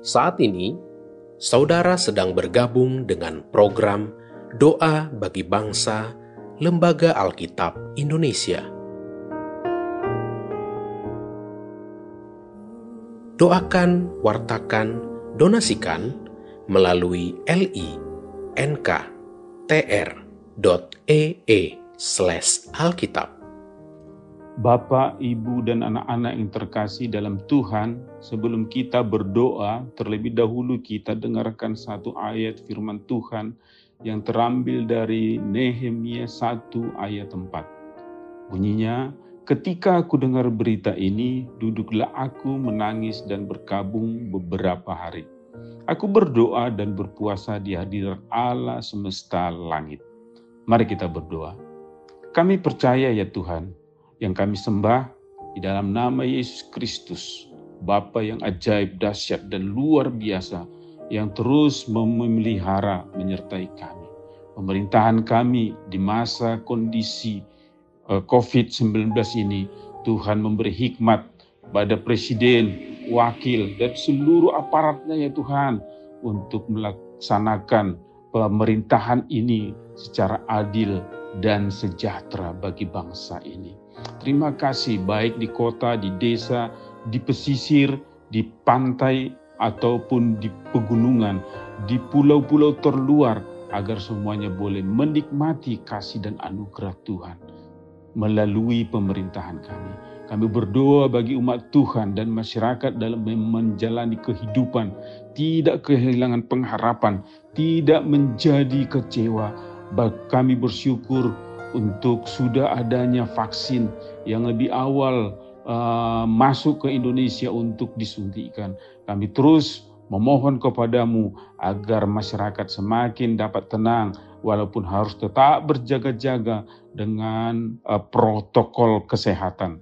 Saat ini, saudara sedang bergabung dengan program Doa bagi Bangsa Lembaga Alkitab Indonesia. Doakan, wartakan, donasikan melalui li.nk.tr.ee slash alkitab. Bapak, Ibu, dan anak-anak yang terkasih dalam Tuhan, sebelum kita berdoa, terlebih dahulu kita dengarkan satu ayat firman Tuhan yang terambil dari Nehemia 1 ayat 4. Bunyinya, ketika aku dengar berita ini, duduklah aku menangis dan berkabung beberapa hari. Aku berdoa dan berpuasa di hadirat Allah semesta langit. Mari kita berdoa. Kami percaya ya Tuhan, yang kami sembah di dalam nama Yesus Kristus, Bapa yang ajaib, dahsyat, dan luar biasa, yang terus memelihara menyertai kami. Pemerintahan kami di masa kondisi eh, COVID-19 ini, Tuhan memberi hikmat pada presiden, wakil, dan seluruh aparatnya ya Tuhan untuk melaksanakan pemerintahan ini secara adil dan sejahtera bagi bangsa ini. Terima kasih baik di kota, di desa, di pesisir, di pantai, ataupun di pegunungan, di pulau-pulau terluar, agar semuanya boleh menikmati kasih dan anugerah Tuhan melalui pemerintahan kami. Kami berdoa bagi umat Tuhan dan masyarakat dalam menjalani kehidupan, tidak kehilangan pengharapan, tidak menjadi kecewa. Kami bersyukur untuk sudah adanya vaksin yang lebih awal uh, masuk ke Indonesia untuk disuntikan. Kami terus memohon kepadamu agar masyarakat semakin dapat tenang walaupun harus tetap berjaga-jaga dengan uh, protokol kesehatan.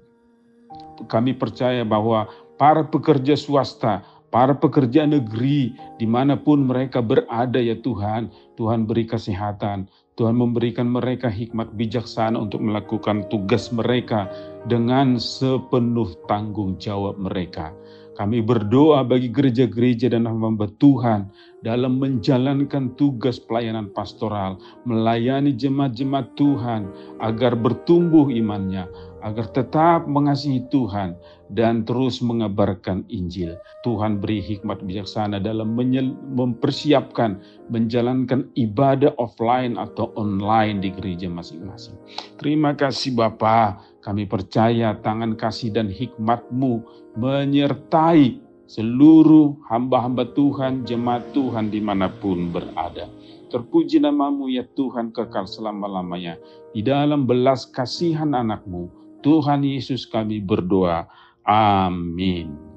Kami percaya bahwa para pekerja swasta, para pekerja negeri, di mana pun mereka berada ya Tuhan, Tuhan beri kesehatan, Tuhan memberikan mereka hikmat bijaksana untuk melakukan tugas mereka dengan sepenuh tanggung jawab mereka. Kami berdoa bagi gereja-gereja dan hamba Tuhan dalam menjalankan tugas pelayanan pastoral, melayani jemaat-jemaat Tuhan agar bertumbuh imannya, agar tetap mengasihi Tuhan dan terus mengabarkan Injil. Tuhan beri hikmat bijaksana dalam mempersiapkan menjalankan ibadah offline atau online di gereja masing-masing. Terima kasih Bapa, kami percaya tangan kasih dan hikmatmu menyertai seluruh hamba-hamba Tuhan, jemaat Tuhan di mana pun berada. Terpuji namamu ya Tuhan kekal selama-lamanya. Di dalam belas kasihan anakmu, Tuhan Yesus kami berdoa. Amin.